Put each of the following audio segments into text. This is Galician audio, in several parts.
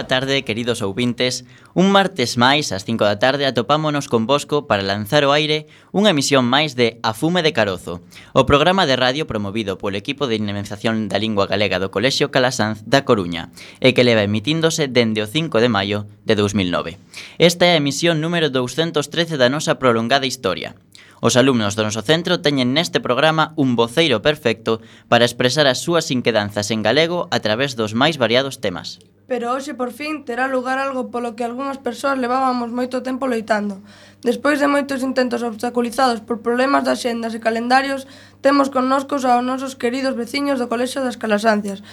Boa tarde, queridos ouvintes. Un martes máis, ás 5 da tarde, atopámonos con Bosco para lanzar o aire unha emisión máis de A Fume de Carozo, o programa de radio promovido polo equipo de dinamización da lingua galega do Colexio Calasanz da Coruña e que leva emitíndose dende o 5 de maio de 2009. Esta é a emisión número 213 da nosa prolongada historia. Os alumnos do noso centro teñen neste programa un voceiro perfecto para expresar as súas inquedanzas en galego a través dos máis variados temas. Pero hoxe por fin terá lugar algo polo que algunhas persoas levábamos moito tempo loitando. Despois de moitos intentos obstaculizados por problemas de axendas e calendarios, temos connoscos aos nosos queridos veciños do Colexo das Calasancias,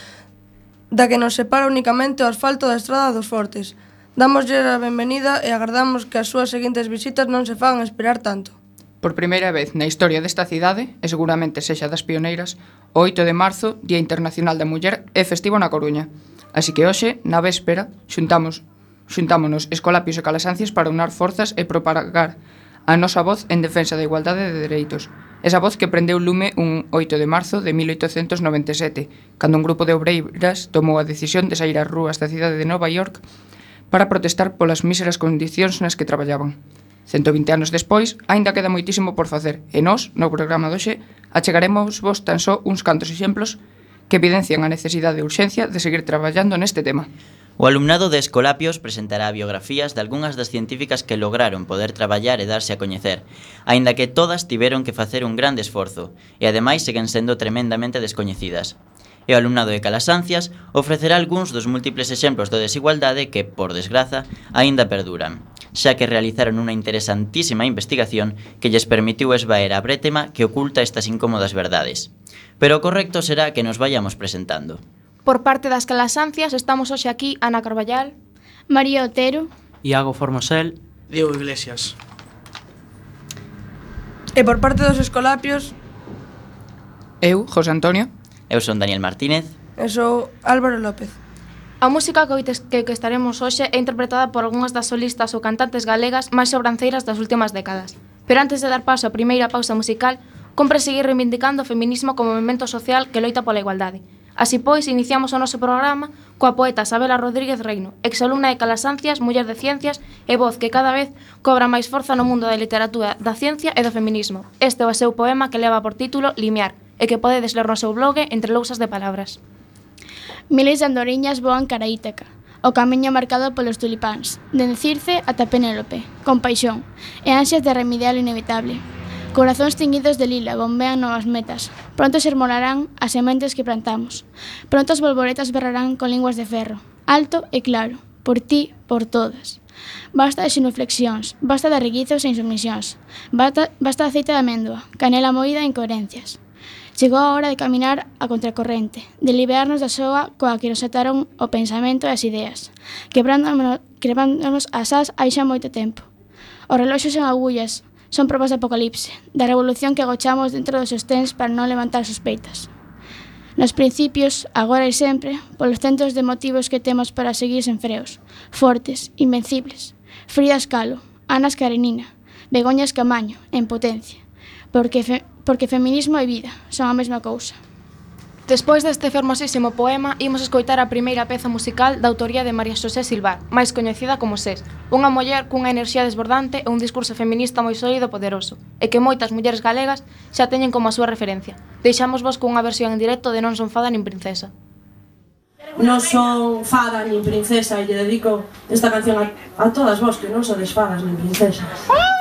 da que nos separa únicamente o asfalto da Estrada dos Fortes. Damoslle a benvenida e agardamos que as súas seguintes visitas non se fagan esperar tanto. Por primeira vez na historia desta cidade, e seguramente sexa das pioneiras, o 8 de marzo, Día Internacional da Muller, é festivo na Coruña. Así que hoxe, na véspera, xuntamos xuntámonos Escolapios e Calasancias para unar forzas e propagar a nosa voz en defensa da igualdade de dereitos. Esa voz que prendeu lume un 8 de marzo de 1897, cando un grupo de obreiras tomou a decisión de sair ás rúas da cidade de Nova York para protestar polas míseras condicións nas que traballaban. 120 anos despois, aínda queda moitísimo por facer, e nós, no programa doxe, achegaremos vos tan só uns cantos exemplos que evidencian a necesidade e urxencia de seguir traballando neste tema. O alumnado de Escolapios presentará biografías de algunhas das científicas que lograron poder traballar e darse a coñecer, aínda que todas tiveron que facer un grande esforzo, e ademais seguen sendo tremendamente descoñecidas. E o alumnado de Calasancias ofrecerá algúns dos múltiples exemplos de desigualdade que, por desgraza, aínda perduran xa que realizaron unha interesantísima investigación que lles permitiu esvaer a brétema que oculta estas incómodas verdades. Pero o correcto será que nos vayamos presentando. Por parte das calasancias estamos hoxe aquí Ana Carballal, María Otero, Iago Formosel, Diego Iglesias. E por parte dos escolapios Eu, José Antonio. Eu son Daniel Martínez. Eu sou Álvaro López. A música que, que estaremos hoxe é interpretada por algunhas das solistas ou cantantes galegas máis sobranceiras das últimas décadas. Pero antes de dar paso á primeira pausa musical, compre seguir reivindicando o feminismo como movimento social que loita pola igualdade. Así pois, iniciamos o noso programa coa poeta Sabela Rodríguez Reino, exalumna de Calasancias, muller de ciencias e voz que cada vez cobra máis forza no mundo da literatura, da ciencia e do feminismo. Este é o seu poema que leva por título Limiar, e que podedes ler no seu blog entre lousas de palabras. Miles de andoriñas voan cara a Ítaca, o camiño marcado polos tulipáns, dende Circe ata Penélope, con paixón e ansias de remediar o inevitable. Corazóns tinguidos de lila bombean novas metas. Pronto sermolarán as sementes que plantamos. Pronto as bolboretas berrarán con linguas de ferro. Alto e claro. Por ti, por todas. Basta de sinuflexións, basta de reguizos e insumisións. Basta, basta de aceite de amêndoa, canela moída e incoherencias. Chegou a hora de caminar a contracorrente, de liberarnos da soa coa que nos ataron o pensamento e as ideas, quebrándonos, quebrándonos as as hai xa moito tempo. Os reloxos en agullas son probas de apocalipse, da revolución que agochamos dentro dos sosténs para non levantar sospeitas. Nos principios, agora e sempre, polos centos de motivos que temos para seguir sen freos, fortes, invencibles. Frida Escalo, Anas Karenina, Begoñas Camaño, en potencia. Porque porque feminismo e vida son a mesma cousa. Despois deste fermosísimo poema, imos escoitar a primeira peza musical da autoría de María Xosé Silvar, máis coñecida como SES, unha muller cunha enerxía desbordante e un discurso feminista moi sólido e poderoso, e que moitas mulleres galegas xa teñen como a súa referencia. Deixamos vos cunha versión en directo de Non son fada nin princesa. Non son fada nin princesa e lle dedico esta canción a, a todas vos que non sodes fadas nin princesas. Ah!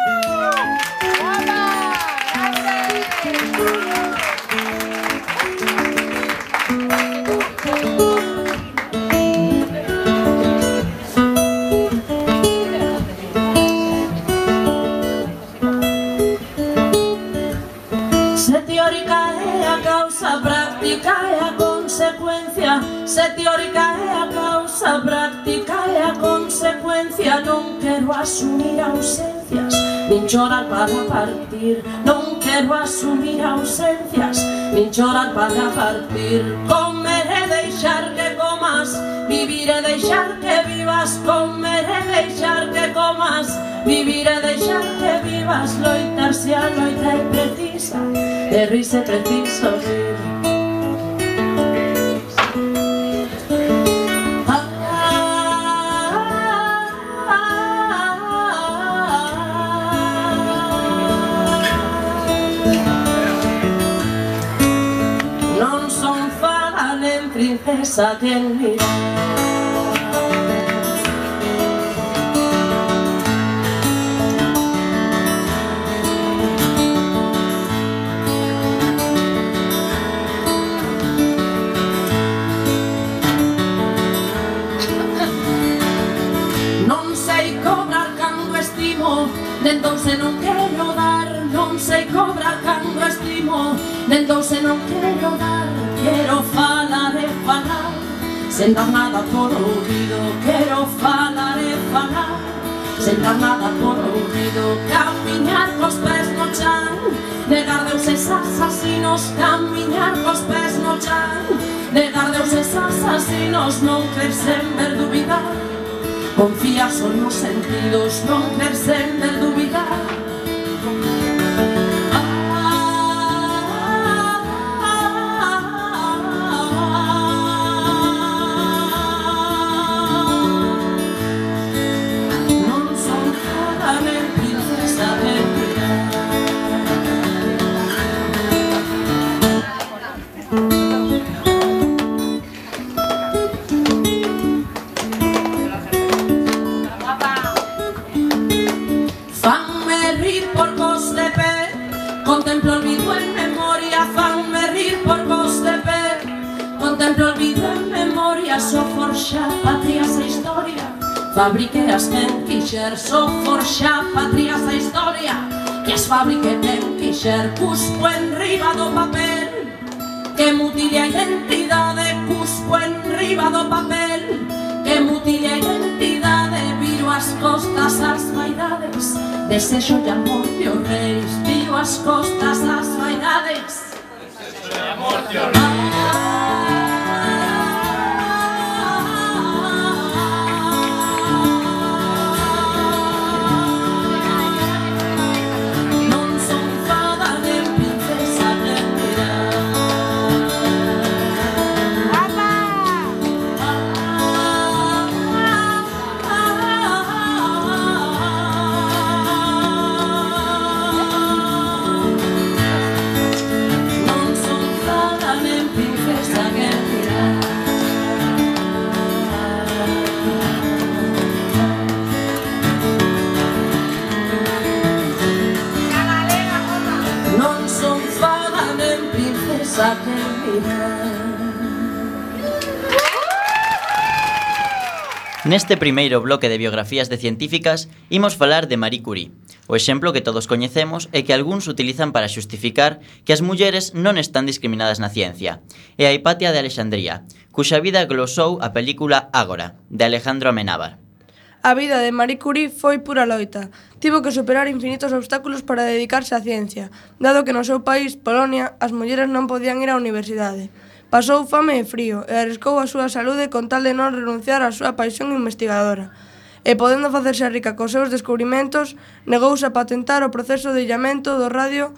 teórica é a causa, práctica é a consecuencia Non quero asumir ausencias, nin chorar para partir Non quero asumir ausencias, nin chorar para partir. Comer e deixar que comas, vivir e deixar que vivas. Comer e deixar que comas, vivir e deixar que vivas. Loitar se a loita é precisa, e rise preciso rir fuerza que estimo mirar D'entonces non quero dar, non sei cobra cando estimo D'entonces non quero dar, quero falar e falar. Sen dar nada por ouvido Quero falar e falar. Sen dar nada por ouvido Camiñar cos pés no chan. Negar deuses asasinos Camiñar cos pés no chan. Negar deuses asasinos Non crer sen ver dubidar Confía son nos sentidos, non crer sen ver Fabrique as quen quixer, só forxa patrias da historia Que as fabrique quen quixer, cusco en riba do papel Que mutile a identidade, cusco en riba do papel Que mutile a identidade, viro as costas as vaidades Desexo de amor de reis, viro as costas as vaidades. Desexo de amor de reis Neste primeiro bloque de biografías de científicas imos falar de Marie Curie. O exemplo que todos coñecemos é que algúns utilizan para xustificar que as mulleres non están discriminadas na ciencia. É a Hipatia de Alexandría, cuxa vida glosou a película Ágora, de Alejandro Amenábar. A vida de Marie Curie foi pura loita. Tivo que superar infinitos obstáculos para dedicarse á ciencia, dado que no seu país, Polonia, as mulleres non podían ir á universidade. Pasou fame e frío e arriscou a súa saúde con tal de non renunciar á súa paixón investigadora. E podendo facerse rica cos seus descubrimentos, negouse a patentar o proceso de illamento do radio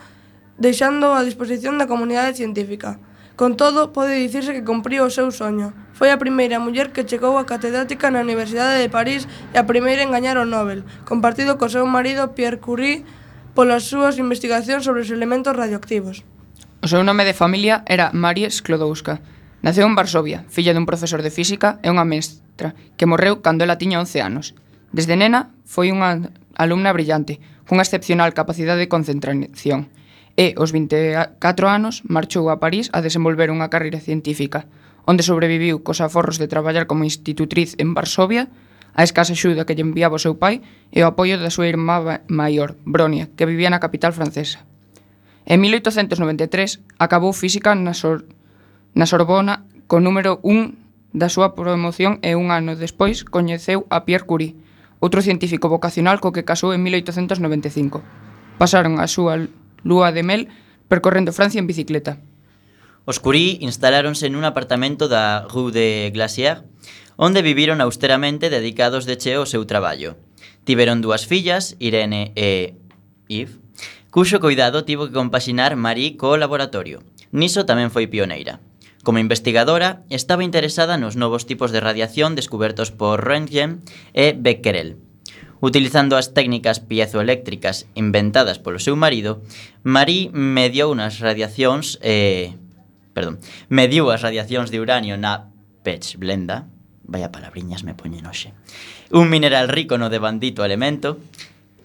deixando a disposición da comunidade científica. Con todo, pode dicirse que cumpriu o seu soño. Foi a primeira muller que chegou a catedrática na Universidade de París e a primeira en gañar o Nobel, compartido co seu marido Pierre Curie polas súas investigacións sobre os elementos radioactivos. O seu nome de familia era Marie Sklodowska. Naceu en Varsovia, filla dun profesor de física e unha mestra, que morreu cando ela tiña 11 anos. Desde nena foi unha alumna brillante, cunha excepcional capacidade de concentración. E, aos 24 anos, marchou a París a desenvolver unha carreira científica, onde sobreviviu cos aforros de traballar como institutriz en Varsovia, a escasa axuda que lle enviaba o seu pai e o apoio da súa irmá maior, Bronia, que vivía na capital francesa. En 1893 acabou física na, Sor na Sorbona co número 1 da súa promoción e un ano despois coñeceu a Pierre Curie, outro científico vocacional co que casou en 1895. Pasaron a súa lúa de mel percorrendo Francia en bicicleta. Os Curie instaláronse nun apartamento da Rue de Glacier, onde viviron austeramente dedicados de cheo ao seu traballo. Tiveron dúas fillas, Irene e Yves, cuxo cuidado tivo que compaxinar Marie co laboratorio. Niso tamén foi pioneira. Como investigadora, estaba interesada nos novos tipos de radiación descubertos por Röntgen e Becquerel. Utilizando as técnicas piezoeléctricas inventadas polo seu marido, Marie mediou nas radiacións eh, perdón, mediu as radiacións de uranio na Pechblenda, vaya palabriñas me poñen hoxe, un mineral rico no de bandito elemento,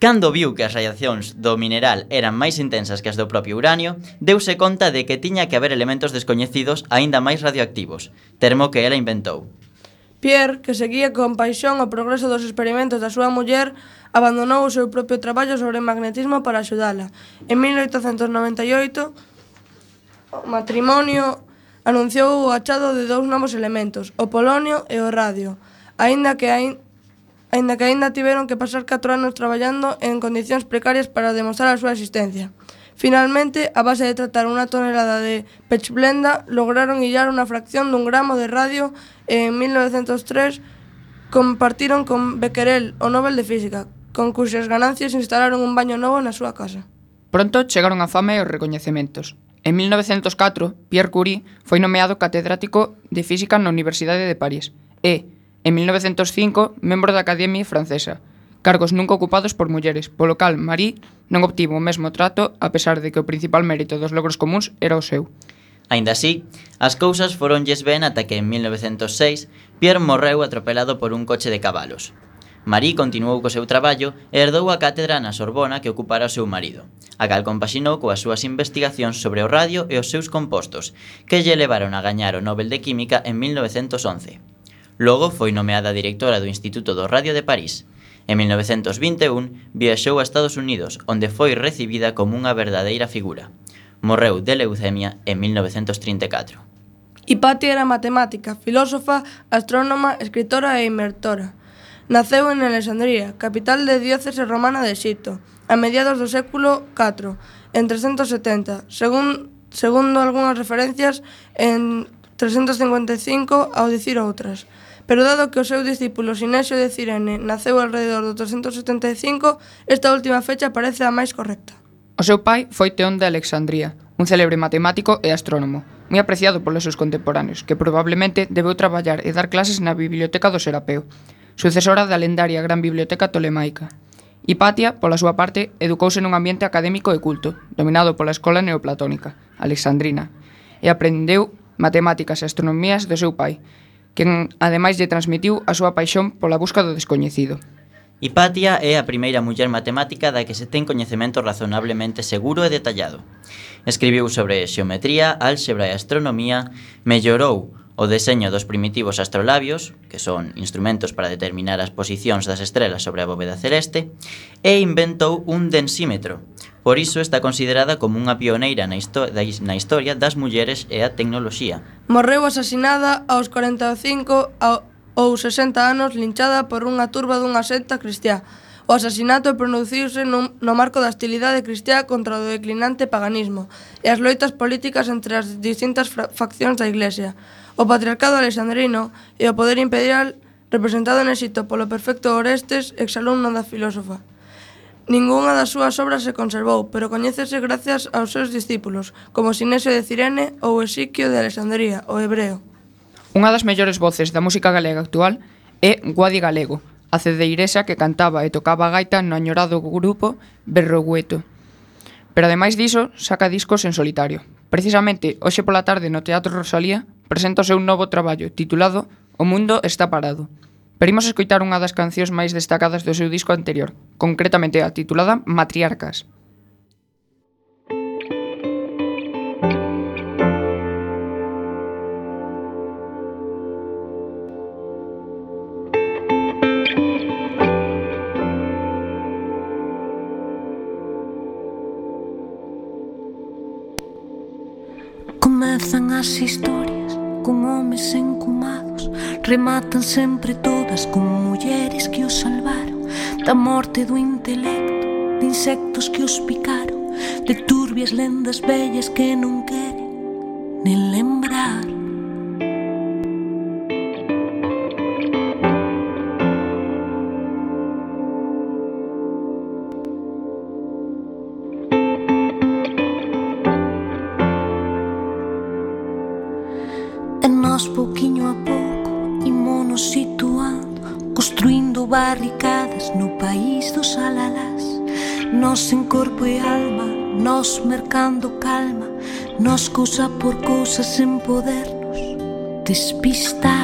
Cando viu que as radiacións do mineral eran máis intensas que as do propio uranio, deuse conta de que tiña que haber elementos descoñecidos aínda máis radioactivos, termo que ela inventou. Pierre, que seguía con paixón o progreso dos experimentos da súa muller, abandonou o seu propio traballo sobre magnetismo para axudala. En 1898, o matrimonio anunciou o achado de dous novos elementos, o polonio e o radio, aínda que aínda aínda que aínda tiveron que pasar 4 anos traballando en condicións precarias para demostrar a súa existencia. Finalmente, a base de tratar unha tonelada de pechblenda, lograron illar unha fracción dun gramo de radio e en 1903 compartiron con Becquerel o Nobel de Física, con cuxas ganancias instalaron un baño novo na súa casa. Pronto chegaron a fama e os recoñecementos. En 1904, Pierre Curie foi nomeado catedrático de Física na Universidade de París e, En 1905, membro da Academia Francesa, cargos nunca ocupados por mulleres, polo cal Marie non obtivo o mesmo trato a pesar de que o principal mérito dos logros comuns era o seu. Ainda así, as cousas foronlles ben ata que en 1906 Pierre morreu atropelado por un coche de cabalos. Marie continuou co seu traballo e herdou a cátedra na Sorbona que ocupara o seu marido, a cal compaxinou coas súas investigacións sobre o radio e os seus compostos, que lle levaron a gañar o Nobel de Química en 1911. Logo foi nomeada directora do Instituto do Radio de París. En 1921 viaxou a Estados Unidos, onde foi recibida como unha verdadeira figura. Morreu de leucemia en 1934. Hipatia era matemática, filósofa, astrónoma, escritora e inventora. Naceu en Alexandría, capital de diócese romana de Xipto, a mediados do século IV, en 370, según, segundo algunhas referencias en 355 ao dicir outras. Pero dado que o seu discípulo Sinesio de Cirene naceu alrededor do 375, esta última fecha parece a máis correcta. O seu pai foi Teón de Alexandría, un célebre matemático e astrónomo, moi apreciado polos seus contemporáneos, que probablemente debeu traballar e dar clases na Biblioteca do Serapeo, sucesora da lendaria Gran Biblioteca Tolemaica. Hipatia, pola súa parte, educouse nun ambiente académico e culto, dominado pola escola neoplatónica, alexandrina, e aprendeu matemáticas e astronomías do seu pai, quen ademais lle transmitiu a súa paixón pola busca do descoñecido. Hipatia é a primeira muller matemática da que se ten coñecemento razonablemente seguro e detallado. Escribiu sobre xeometría, álxebra e astronomía, mellorou O deseño dos primitivos astrolabios, que son instrumentos para determinar as posicións das estrelas sobre a bóveda celeste, e inventou un densímetro. Por iso está considerada como unha pioneira na, histo na historia das mulleres e a tecnoloxía. Morreu asesinada aos 45 ao, ou 60 anos linchada por unha turba dunha secta cristiá. O asasinato produciuse no, no marco da hostilidade cristiá contra o declinante paganismo e as loitas políticas entre as distintas faccións da Iglesia. O patriarcado alexandrino e o poder imperial representado en Exito polo perfecto Orestes, exalumno da filósofa. Ningunha das súas obras se conservou, pero coñécese gracias aos seus discípulos, como Sinesio de Cirene ou Esiquio de Alexandría, o hebreo. Unha das mellores voces da música galega actual é Guadi Galego, a cedeiresa que cantaba e tocaba a gaita no añorado grupo Berrogueto. Pero ademais diso, saca discos en solitario. Precisamente, hoxe pola tarde no Teatro Rosalía presenta o seu novo traballo titulado O mundo está parado. Perimos escoitar unha das cancións máis destacadas do seu disco anterior, concretamente a titulada Matriarcas. Comezan as historias con homes encumados. Rematan sempre todas con mulleres que os salvaron. Da morte do intelecto, de insectos que os picaron De turbias lendas bellas que non queren, nen lembran nos mercando calma, nos cousa por cousa sen podernos despistar.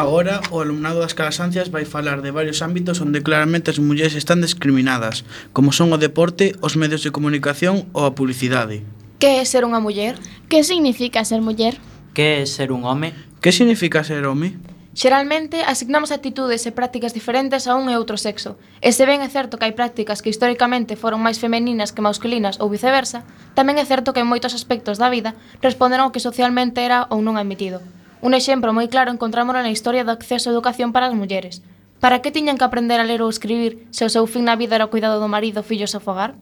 Agora, o alumnado das Calasancias vai falar de varios ámbitos onde claramente as mulleres están discriminadas, como son o deporte, os medios de comunicación ou a publicidade. Que é ser unha muller? Que significa ser muller? Que é ser un home? Que significa ser home? Xeralmente, asignamos actitudes e prácticas diferentes a un e outro sexo, e se ben é certo que hai prácticas que históricamente foron máis femeninas que masculinas ou viceversa, tamén é certo que en moitos aspectos da vida responderon ao que socialmente era ou non admitido. Un exemplo moi claro encontrámoslo na historia do acceso á educación para as mulleres. Para que tiñan que aprender a ler ou escribir se o seu fin na vida era o cuidado do marido, fillos e fogar?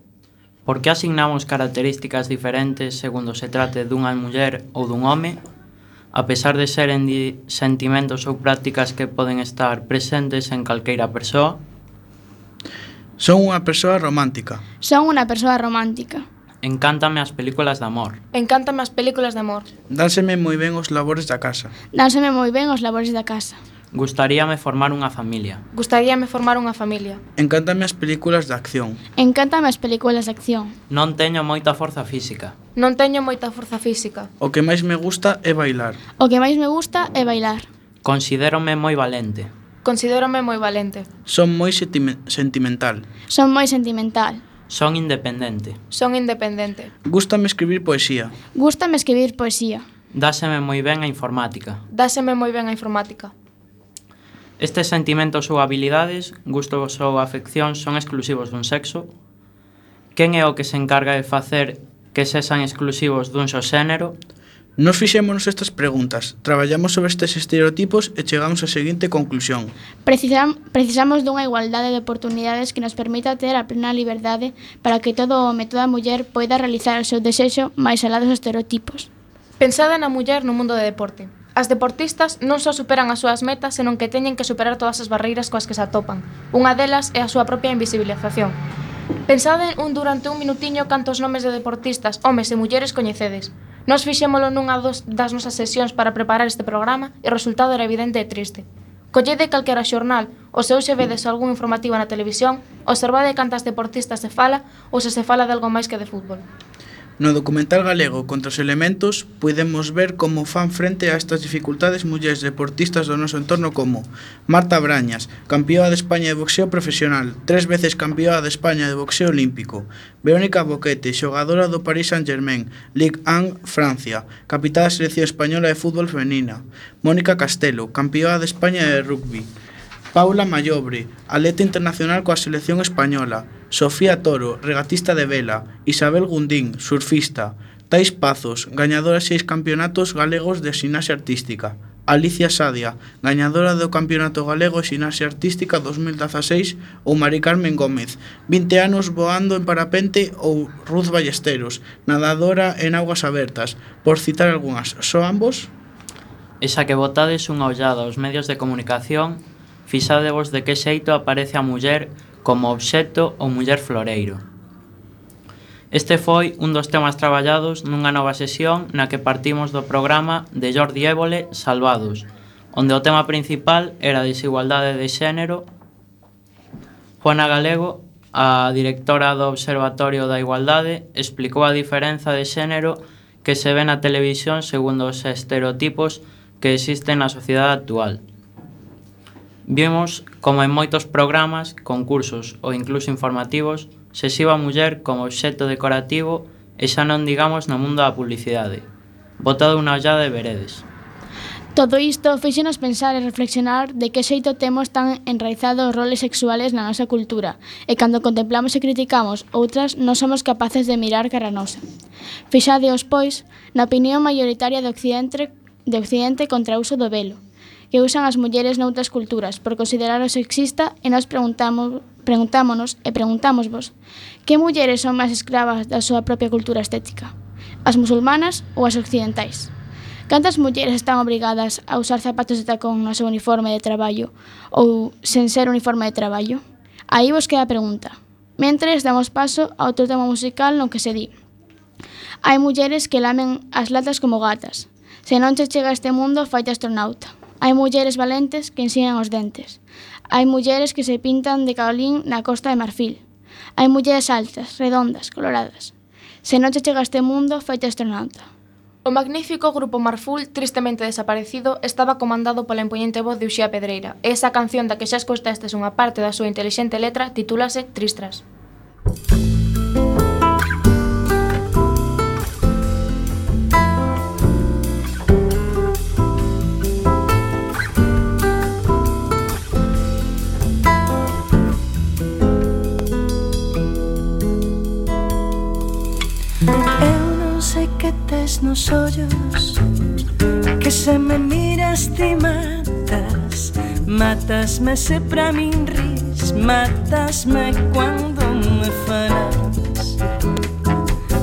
Por que asignamos características diferentes segundo se trate dunha muller ou dun home? A pesar de seren sentimentos ou prácticas que poden estar presentes en calqueira persoa? Son unha persoa romántica. Son unha persoa romántica. Encántame as películas de amor. Encántame as películas de amor. Dánseme moi ben os labores da casa. Dánseme moi ben os labores da casa. Gustaríame formar unha familia. Gustaríame formar unha familia. Encántame as películas de acción. Encántame as películas de acción. Non teño moita forza física. Non teño moita forza física. O que máis me gusta é bailar. O que máis me gusta é bailar. Considérome moi valente. Considérome moi valente. Son moi sentimental. Son moi sentimental. Son independente. Son independente. Gústame escribir poesía. Gústame escribir poesía. Dáseme moi ben a informática. Dáseme moi ben a informática. Estes sentimentos ou habilidades, gustos ou afeccións son exclusivos dun sexo? Quen é o que se encarga de facer que sexan exclusivos dun só xénero? Nos fixémonos estas preguntas, traballamos sobre estes estereotipos e chegamos á seguinte conclusión. Precisam, precisamos dunha igualdade de oportunidades que nos permita ter a plena liberdade para que todo home e toda muller poida realizar o seu desexo máis alá dos estereotipos. Pensada na muller no mundo do deporte. As deportistas non só superan as súas metas, senón que teñen que superar todas as barreiras coas que se atopan. Unha delas é a súa propia invisibilización. Pensade un durante un minutiño cantos nomes de deportistas, homes e mulleres coñecedes. Nos fixémolo nunha dos, das nosas sesións para preparar este programa e o resultado era evidente e triste. Collede calquera xornal, ou se hoxe vedes algún informativo na televisión, observade cantas deportistas se fala ou se se fala de algo máis que de fútbol. No documental galego Contra os elementos podemos ver como fan frente a estas dificultades mulleres deportistas do noso entorno como Marta Brañas, campeoa de España de boxeo profesional, tres veces campeoa de España de boxeo olímpico, Verónica Boquete, xogadora do Paris Saint-Germain, Ligue 1, Francia, capitá da selección española de fútbol femenina, Mónica Castelo, campeoa de España de rugby, Paula Mallobre, atleta internacional coa selección española, Sofía Toro, regatista de vela, Isabel Gundín, surfista, Tais Pazos, gañadora seis campeonatos galegos de xinaxe artística, Alicia Sadia, gañadora do Campeonato Galego de Xinaxe Artística 2016 ou Mari Carmen Gómez, 20 anos voando en parapente ou Ruth Ballesteros, nadadora en augas abertas, por citar algunhas, só ambos? Esa que botades unha ollada aos medios de comunicación fixadevos de que xeito aparece a muller como obxecto ou muller floreiro. Este foi un dos temas traballados nunha nova sesión na que partimos do programa de Jordi Évole Salvados, onde o tema principal era a desigualdade de xénero. Juana Galego, a directora do Observatorio da Igualdade, explicou a diferenza de xénero que se ve na televisión segundo os estereotipos que existen na sociedade actual. Vimos como en moitos programas, concursos ou incluso informativos se xiva a muller como obxecto decorativo e xa non digamos no mundo da publicidade. Botado unha ollada de veredes. Todo isto fíxenos pensar e reflexionar de que xeito temos tan enraizados os roles sexuales na nosa cultura e cando contemplamos e criticamos outras non somos capaces de mirar cara nosa. Fixadeos, pois, na opinión maioritaria de Occidente, de Occidente contra o uso do velo, que usan as mulleres noutras culturas por considerarlo sexista e nós preguntamos, preguntámonos e preguntámosvos que mulleres son máis escravas da súa propia cultura estética? As musulmanas ou as occidentais? Cantas mulleres están obrigadas a usar zapatos de tacón no seu uniforme de traballo ou sen ser uniforme de traballo? Aí vos queda a pregunta. Mentres damos paso a outro tema musical no que se di. Hai mulleres que lamen as latas como gatas. Se non che chega a este mundo, faite astronauta. Hai mulleres valentes que ensinan os dentes. Hai mulleres que se pintan de caolín na costa de Marfil. Hai mulleres altas, redondas, coloradas. Se non che chega a este mundo, feite astronauta. O magnífico grupo Marful, tristemente desaparecido, estaba comandado pola imponente voz de Uxía Pedreira, e esa canción da que xa escoitaste unha parte da súa intelixente letra titúlase Tristras. Tristras. Matasme se pra min ris. Matasme quando me falas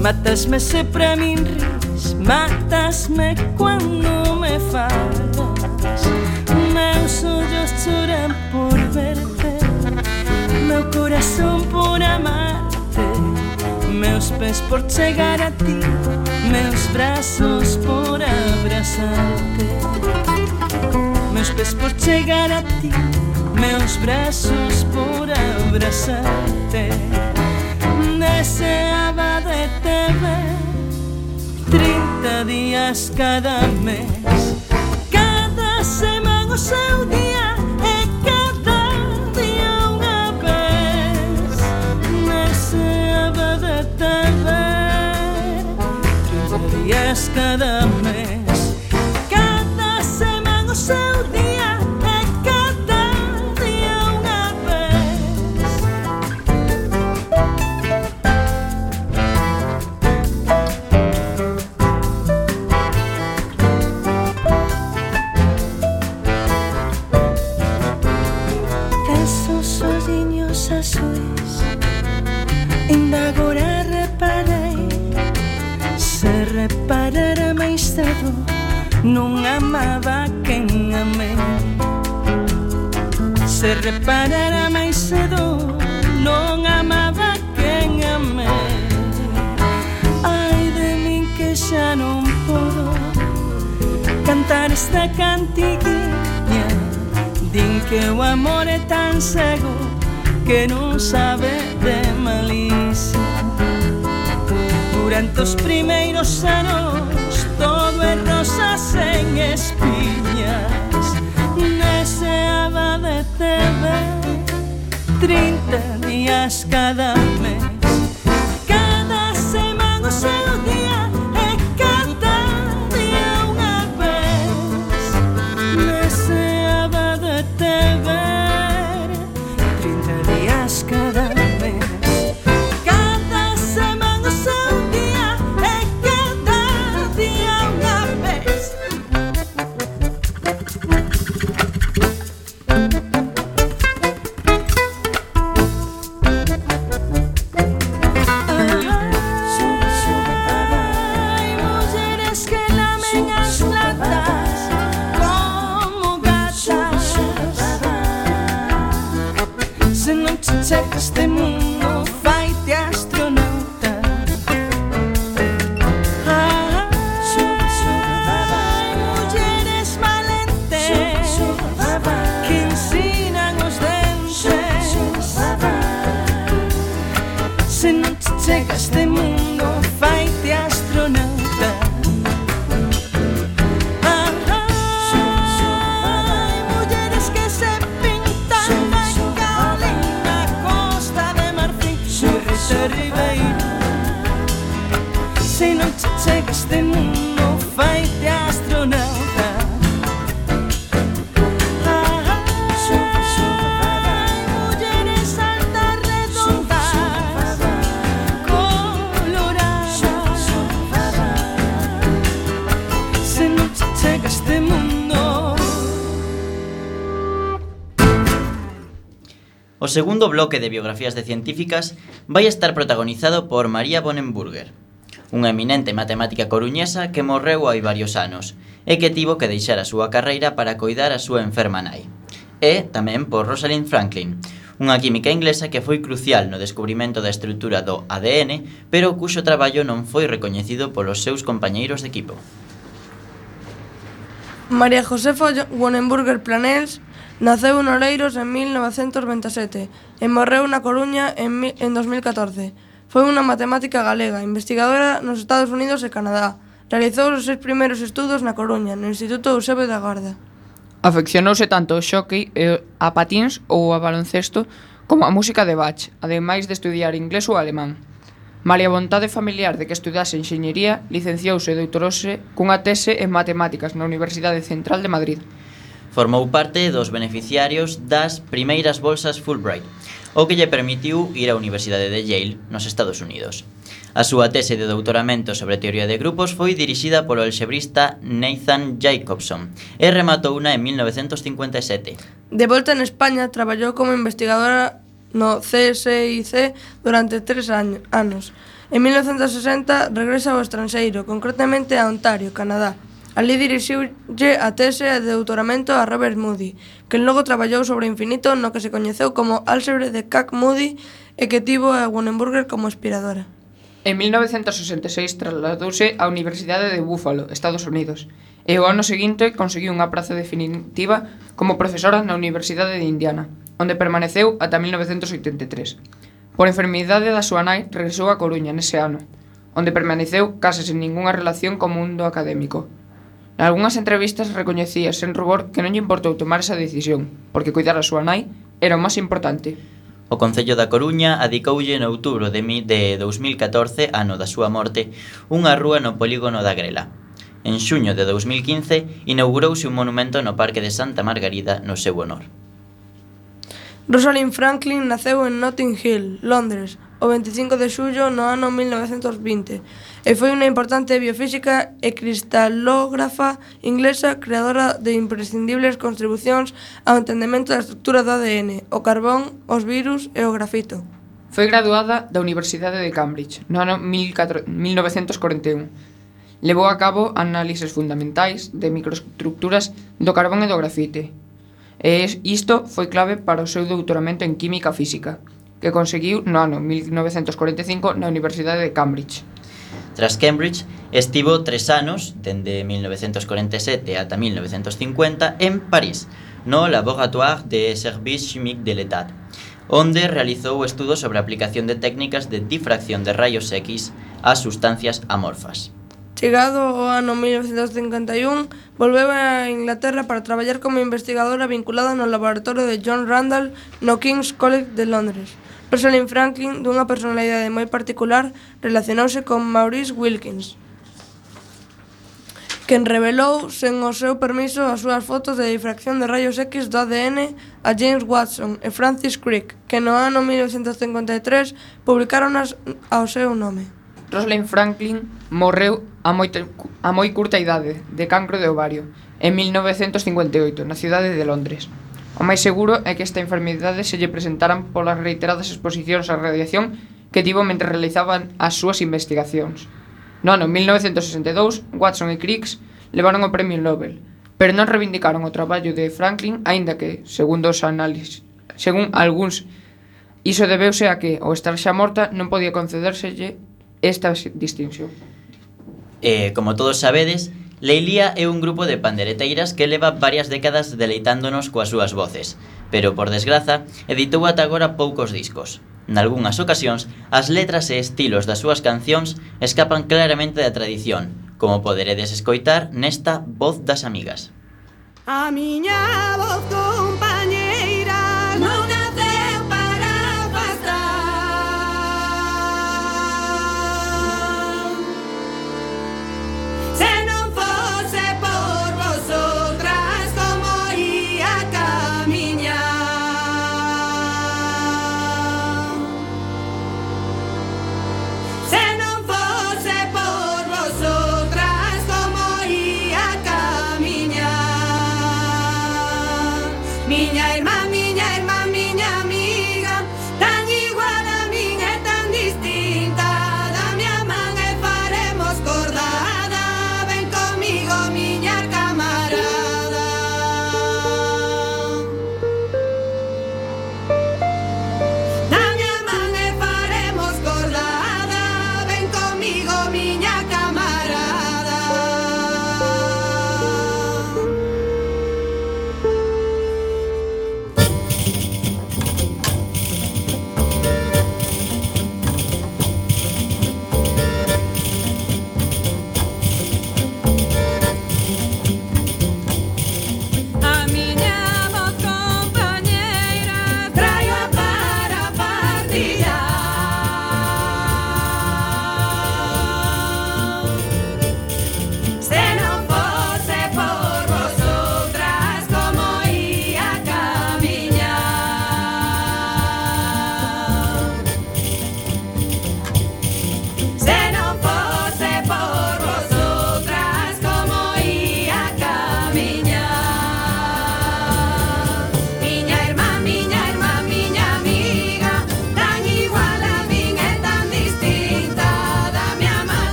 Matasme se pra min ris. Matasme quando me farás Meus ollos choran por verte. Meu corazón por amarte. Meus pés por chegar a ti. Meus braços por abrazarte meus pés por chegar a ti, meus braços por abraçar-te. Deseaba de te ver 30 dias cada mes, cada semana o seu día e cada día unha vez. Deseaba de te ver 30 dias cada mes. Se reparara máis cedo Non amaba quen amei Ai de min que xa non podo Cantar esta cantiquiña Din que o amor é tan cego Que non sabe de malicia. Durante os primeiros anos Todo é rosa sen espiñas debate de 30 días cada mes. baby. Se non che chega este mundo fai de astronauta. Ah, ah, o segundo bloque de biografías de científicas vai estar protagonizado por María Bonenburger, unha eminente matemática coruñesa que morreu hai varios anos e que tivo que deixar a súa carreira para coidar a súa enferma nai. E tamén por Rosalind Franklin, unha química inglesa que foi crucial no descubrimento da estrutura do ADN, pero cuxo traballo non foi recoñecido polos seus compañeiros de equipo. María Josefa Wonenburger Planels naceu en Oleiros en 1927 e morreu na Coruña en, en 2014. Foi unha matemática galega, investigadora nos Estados Unidos e Canadá. Realizou os seus primeiros estudos na Coruña, no Instituto Eusebio da Garda. Afeccionouse tanto ao xockey, a patins ou a baloncesto como a música de Bach, ademais de estudiar inglés ou alemán. Malia vontade familiar de que estudase enxeñería, licenciouse e doutorouse cunha tese en matemáticas na Universidade Central de Madrid. Formou parte dos beneficiarios das primeiras bolsas Fulbright, o que lle permitiu ir á Universidade de Yale, nos Estados Unidos. A súa tese de doutoramento sobre teoría de grupos foi dirixida polo alxebrista Nathan Jacobson e rematouna en 1957. De volta en España, traballou como investigadora no CSIC durante tres año, anos. En 1960 regresa ao estranxeiro, concretamente a Ontario, Canadá, Alí dirixiulle a tese de doutoramento a Robert Moody, que logo traballou sobre o infinito no que se coñeceu como álxebre de Cac Moody e que tivo a Wannenburger como inspiradora. En 1966 trasladouse á Universidade de Buffalo, Estados Unidos, e o ano seguinte conseguiu unha praza definitiva como profesora na Universidade de Indiana, onde permaneceu ata 1983. Por enfermidade da súa nai, regresou a Coruña nese ano, onde permaneceu case sen ningunha relación co mundo académico. Nalgúnas entrevistas recoñecía sen rubor que non lle importou tomar esa decisión, porque cuidar a súa nai era o máis importante. O Concello da Coruña adicoulle en outubro de, de 2014, ano da súa morte, unha rúa no polígono da Grela. En xuño de 2015 inaugurouse un monumento no Parque de Santa Margarida no seu honor. Rosalind Franklin naceu en Notting Hill, Londres, o 25 de xullo no ano 1920 e foi unha importante biofísica e cristalógrafa inglesa creadora de imprescindibles contribucións ao entendemento da estructura do ADN, o carbón, os virus e o grafito. Foi graduada da Universidade de Cambridge no ano 1941 levou a cabo análises fundamentais de microestructuras do carbón e do grafite. E isto foi clave para o seu doutoramento en química física, que conseguiu no ano 1945 na Universidade de Cambridge. Tras Cambridge, estivo tres anos, dende 1947 ata 1950, en París, no Laboratoire de Services Chimiques de l'État, onde realizou estudos sobre a aplicación de técnicas de difracción de rayos X ás sustancias amorfas. Chegado o ano 1951, volveu a Inglaterra para traballar como investigadora vinculada no laboratorio de John Randall no King's College de Londres, Rosalind Franklin, dunha personalidade moi particular, relacionouse con Maurice Wilkins, quen revelou sen o seu permiso as súas fotos de difracción de rayos X do ADN a James Watson e Francis Crick, que no ano 1953 publicaronas ao seu nome. Rosalind Franklin morreu a moi, a moi curta idade de cancro de ovario en 1958 na cidade de Londres. O máis seguro é que esta enfermidade se lle presentaran polas reiteradas exposicións á radiación que tivo mentre realizaban as súas investigacións. No ano 1962, Watson e Crick levaron o Premio Nobel, pero non reivindicaron o traballo de Franklin, aínda que, segundo os análisis, según algúns, iso debeuse a que, ao estar xa morta, non podía concedérselle esta distinción. Eh, como todos sabedes, Leilía é un grupo de pandereteiras que leva varias décadas deleitándonos coas súas voces, pero por desgraza editou ata agora poucos discos. Nalgúnas ocasións, as letras e estilos das súas cancións escapan claramente da tradición, como poderedes escoitar nesta Voz das Amigas. A miña voz do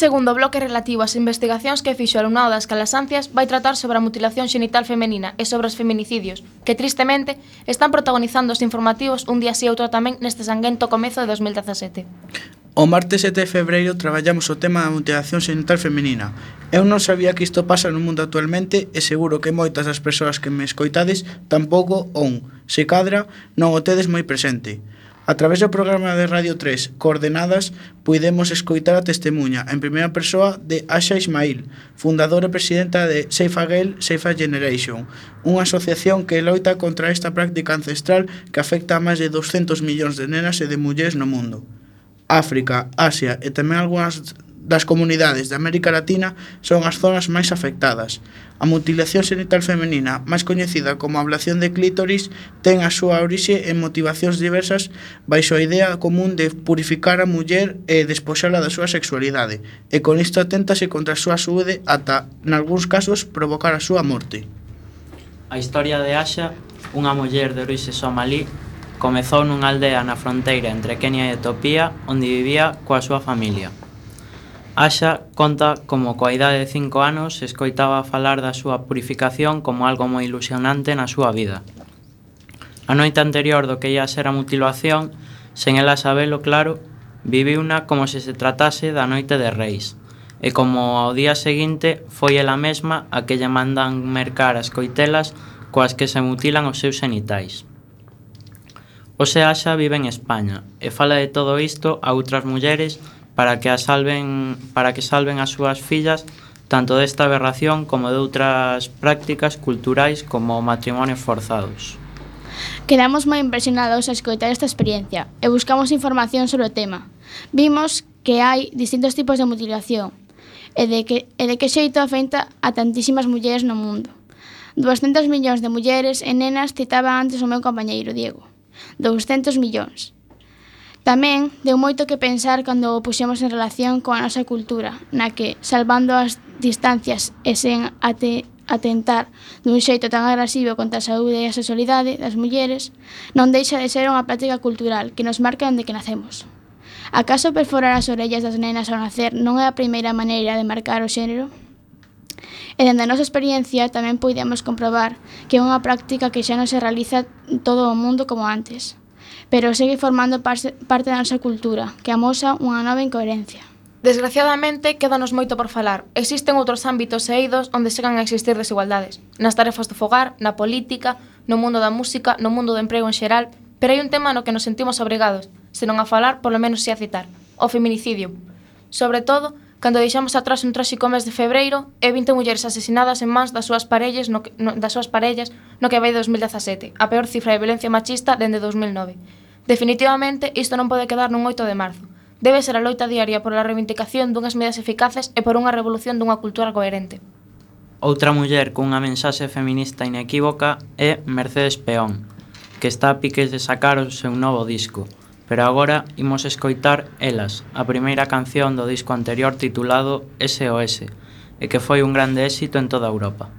segundo bloque relativo ás investigacións que fixo o alumnado das calasancias vai tratar sobre a mutilación xenital femenina e sobre os feminicidios, que tristemente están protagonizando os informativos un día así e outro tamén neste sanguento comezo de 2017. O martes 7 de febreiro traballamos o tema da mutilación xenital femenina. Eu non sabía que isto pasa no mundo actualmente e seguro que moitas das persoas que me escoitades tampouco on, se cadra, non o tedes moi presente. A través do programa de Radio 3, Coordenadas, puidemos escoitar a testemunha en primeira persoa de Asha Ismail, fundadora e presidenta de Safe Girl, Safe Generation, unha asociación que loita contra esta práctica ancestral que afecta a máis de 200 millóns de nenas e de mulleres no mundo. África, Asia e tamén algunhas das comunidades de América Latina son as zonas máis afectadas. A mutilación genital femenina, máis coñecida como ablación de clítoris, ten a súa orixe en motivacións diversas baixo a idea común de purificar a muller e despoxala da súa sexualidade, e con isto aténtase contra a súa saúde ata, nalgúns casos, provocar a súa morte. A historia de Asha, unha muller de orixe somalí, comezou nunha aldea na fronteira entre Kenia e Etiopía, onde vivía coa súa familia. Asha conta como coa idade de cinco anos escoitaba falar da súa purificación como algo moi ilusionante na súa vida. A noite anterior do que ia ser a mutilación, sen ela sabelo claro, viviuna como se se tratase da noite de reis, e como ao día seguinte foi ela mesma a que lle mandan mercar as coitelas coas que se mutilan os seus genitais. Ose Asha vive en España e fala de todo isto a outras mulleres para que a salven para que salven as súas fillas tanto desta aberración como de outras prácticas culturais como matrimonios forzados. Quedamos moi impresionados a escoitar esta experiencia e buscamos información sobre o tema. Vimos que hai distintos tipos de mutilación e de que, e de que xeito afecta a tantísimas mulleres no mundo. 200 millóns de mulleres e nenas citaba antes o meu compañeiro Diego. 200 millóns. Tamén deu moito que pensar cando o puxemos en relación coa nosa cultura, na que, salvando as distancias e sen ate atentar dun xeito tan agresivo contra a saúde e a sexualidade das mulleres, non deixa de ser unha práctica cultural que nos marca onde que nacemos. Acaso perforar as orellas das nenas ao nacer non é a primeira maneira de marcar o xénero? E dende a nosa experiencia tamén podemos comprobar que é unha práctica que xa non se realiza todo o mundo como antes pero segue formando parte da nosa cultura, que amosa unha nova incoherencia. Desgraciadamente, quédanos moito por falar. Existen outros ámbitos e eidos onde segan a existir desigualdades. Nas tarefas do fogar, na política, no mundo da música, no mundo do emprego en xeral, pero hai un tema no que nos sentimos obrigados, senón a falar, polo menos si a citar, o feminicidio. Sobre todo, Cando deixamos atrás un tráxico mes de febreiro e 20 mulleres asesinadas en mans das súas parellas no que, no, das súas parellas no que vai de 2017, a peor cifra de violencia machista dende 2009. Definitivamente, isto non pode quedar nun 8 de marzo. Debe ser a loita diaria pola reivindicación dunhas medidas eficaces e por unha revolución dunha cultura coherente. Outra muller cunha mensaxe feminista inequívoca é Mercedes Peón, que está a piques de sacar o seu novo disco, pero agora imos escoitar Elas, a primeira canción do disco anterior titulado SOS, e que foi un grande éxito en toda Europa.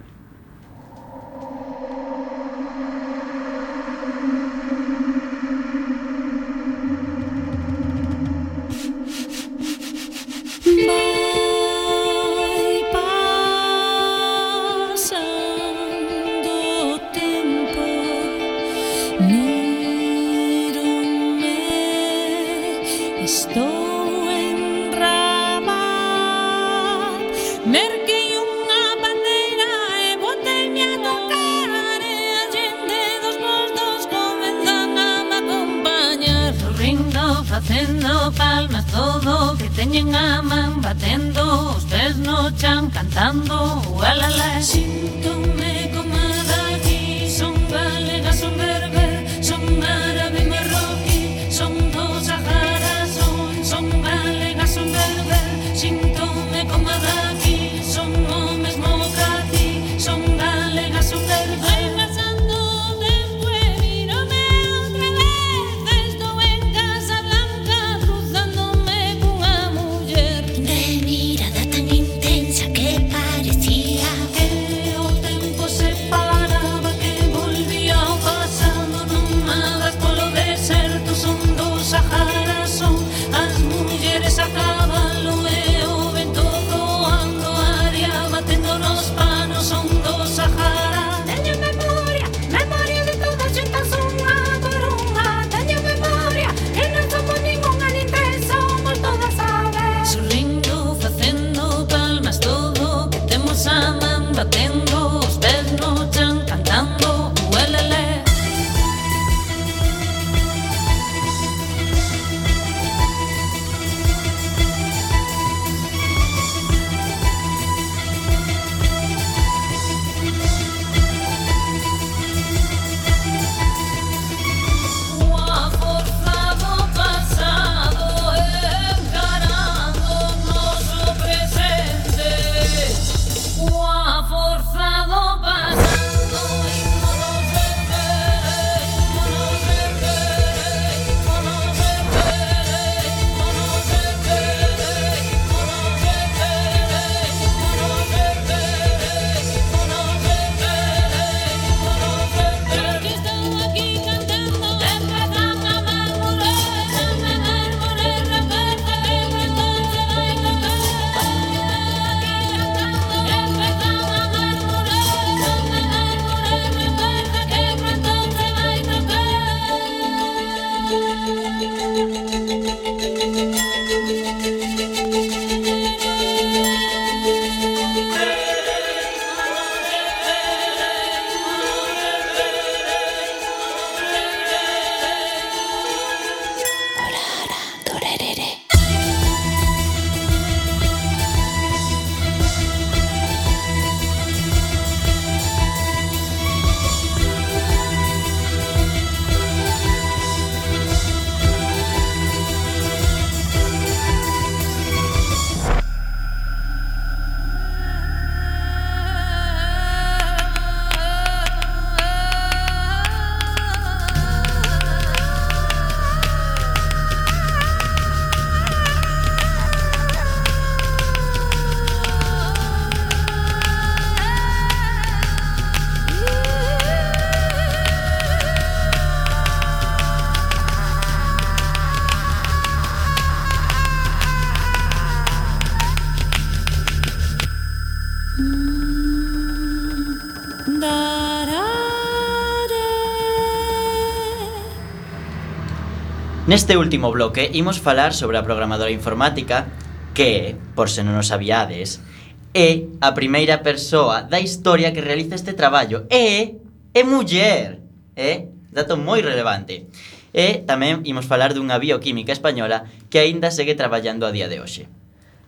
Neste último bloque imos falar sobre a programadora informática que, por se non o sabíades, é a primeira persoa da historia que realiza este traballo e é muller. É dato moi relevante. E tamén imos falar dunha bioquímica española que aínda segue traballando a día de hoxe.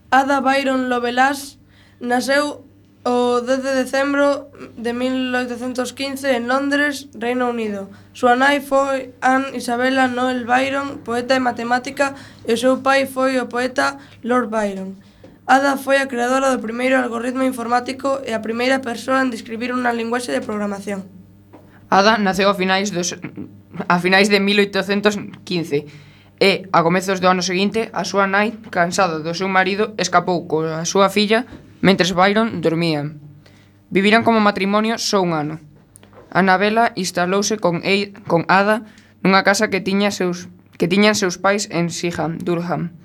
Ada Byron Lovelace nasceu O 10 de decembro de 1815 en Londres, Reino Unido. Súa nai foi Anne Isabella Noel Byron, poeta e matemática, e o seu pai foi o poeta Lord Byron. Ada foi a creadora do primeiro algoritmo informático e a primeira persoa en describir unha linguaxe de programación. Ada naceu a finais dos a finais de 1815 e a comezos do ano seguinte a súa nai, cansada do seu marido, escapou coa súa filla mentres Byron dormía. Viviran como matrimonio só un ano. Anabela instalouse con, Eid, con Ada nunha casa que tiña seus que tiñan seus pais en Siham, Durham.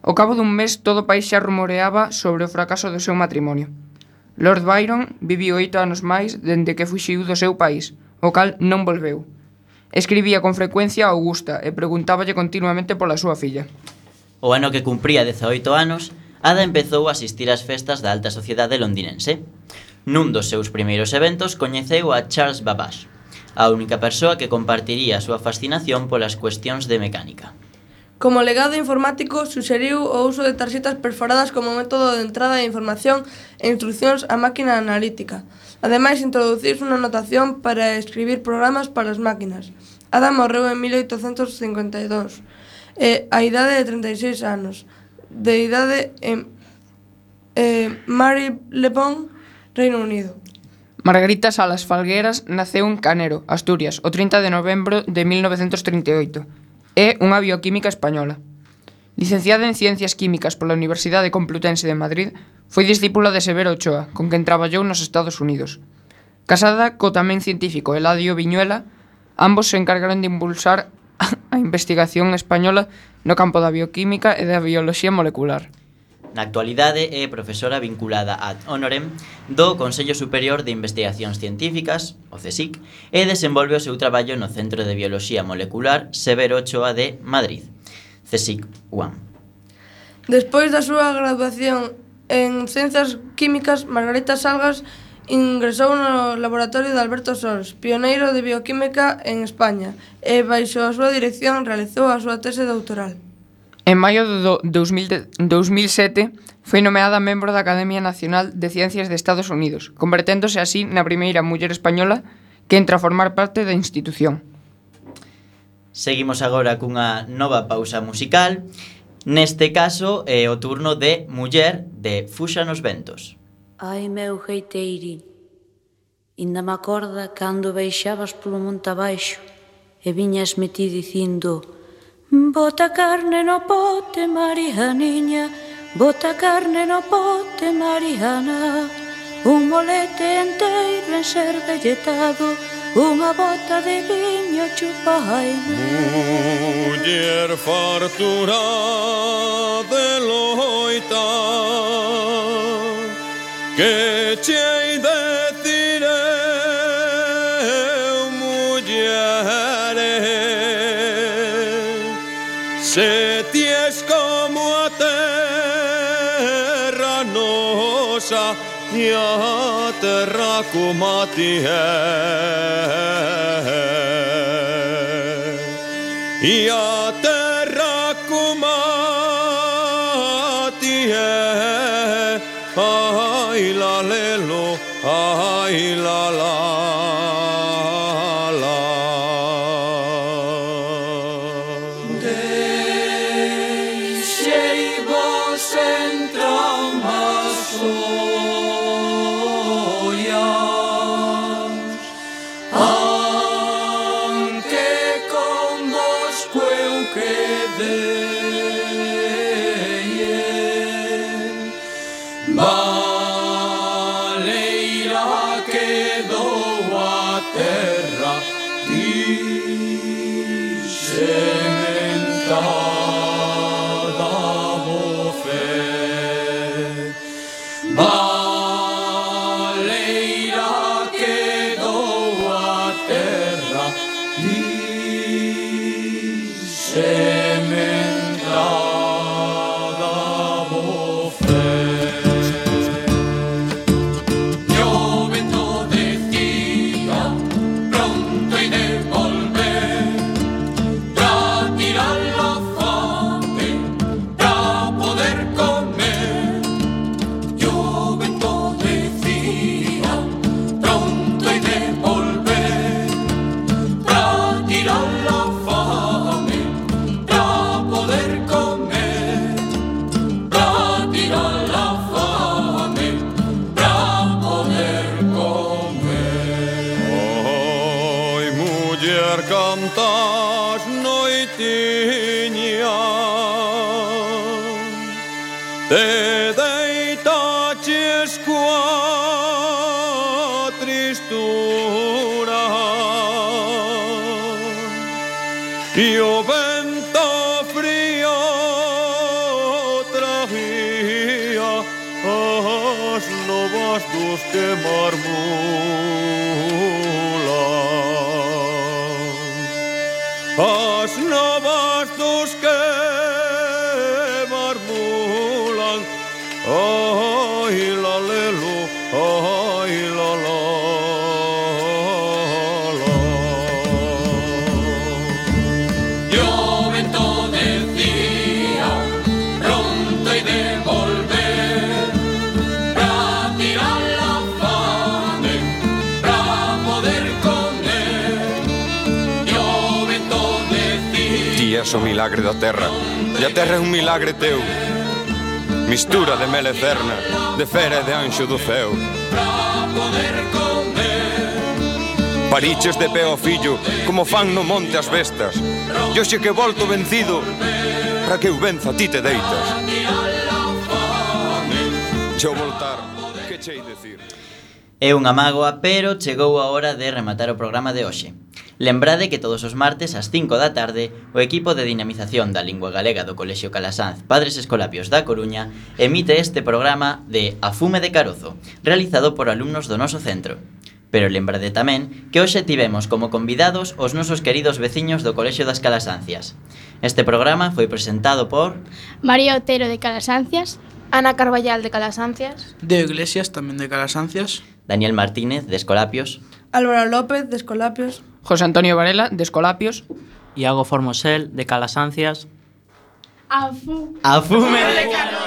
Ao cabo dun mes, todo o país xa rumoreaba sobre o fracaso do seu matrimonio. Lord Byron viviu oito anos máis dende que fuxiu do seu país, o cal non volveu. Escribía con frecuencia a Augusta e preguntáballe continuamente pola súa filla. O ano que cumpría 18 anos, Ada empezou a asistir ás festas da alta sociedade londinense. Nun dos seus primeiros eventos coñeceu a Charles Babbage, a única persoa que compartiría a súa fascinación polas cuestións de mecánica. Como legado informático, suxeriu o uso de tarxetas perforadas como método de entrada de información e instruccións á máquina analítica. Ademais, introduciu unha notación para escribir programas para as máquinas. Ada morreu en 1852, e a idade de 36 anos de idade en eh, Mary Le Bon, Reino Unido. Margarita Salas Falgueras naceu en Canero, Asturias, o 30 de novembro de 1938. É unha bioquímica española. Licenciada en Ciencias Químicas pola Universidade Complutense de Madrid, foi discípula de Severo Ochoa, con quen traballou nos Estados Unidos. Casada co tamén científico Eladio Viñuela, ambos se encargaron de impulsar a investigación española no campo da bioquímica e da bioloxía molecular. Na actualidade é profesora vinculada ad honorem do Consello Superior de Investigacións Científicas, o CSIC, e desenvolve o seu traballo no Centro de Bioloxía Molecular Severo Ochoa de Madrid, CSIC UAM. Despois da súa graduación en Ciencias Químicas, Margarita Salgas Ingresou no laboratorio de Alberto Sols, pioneiro de bioquímica en España, e baixo a súa dirección realizou a súa tese doutoral. En maio de 2007 foi nomeada membro da Academia Nacional de Ciencias de Estados Unidos, converténdose así na primeira muller española que entra a formar parte da institución. Seguimos agora cunha nova pausa musical, neste caso é o turno de Muller de Fuxa nos Ventos. Ai meu geiteirín, inda me acorda cando baixabas polo monte abaixo e viñas ti dicindo Bota carne no pote, María niña, bota carne no pote, Mariana Un molete enteiro en ser velletado, unha bota de viño chupaime Muller fartura de loitar Că ce-ai de tine mugere Se tiești cum o terranosa Iată racumatie. Iată la la la universo milagre da terra E a terra é un milagre teu. Mistura de mel e cerna De fera e de anxo do céu Pariches de pé ao fillo Como fan no monte as bestas. E hoxe que volto vencido Para que eu venza ti te deitas. Cheo voltar Que chei decir? É unha mágoa, pero chegou a hora de rematar o programa de hoxe. Lembrade que todos os martes ás 5 da tarde o equipo de dinamización da lingua galega do Colexio Calasanz Padres Escolapios da Coruña emite este programa de A Fume de Carozo, realizado por alumnos do noso centro. Pero lembrade tamén que hoxe tivemos como convidados os nosos queridos veciños do Colexio das Calasancias. Este programa foi presentado por... María Otero de Calasancias, Ana Carballal de Calasancias, Deo Iglesias tamén de Calasancias, Daniel Martínez de Escolapios, Álvaro López de Escolapios, José Antonio Varela, de Escolapios. Iago Formosel, de Calasancias. Afu. Afu, Afu de Calasancias.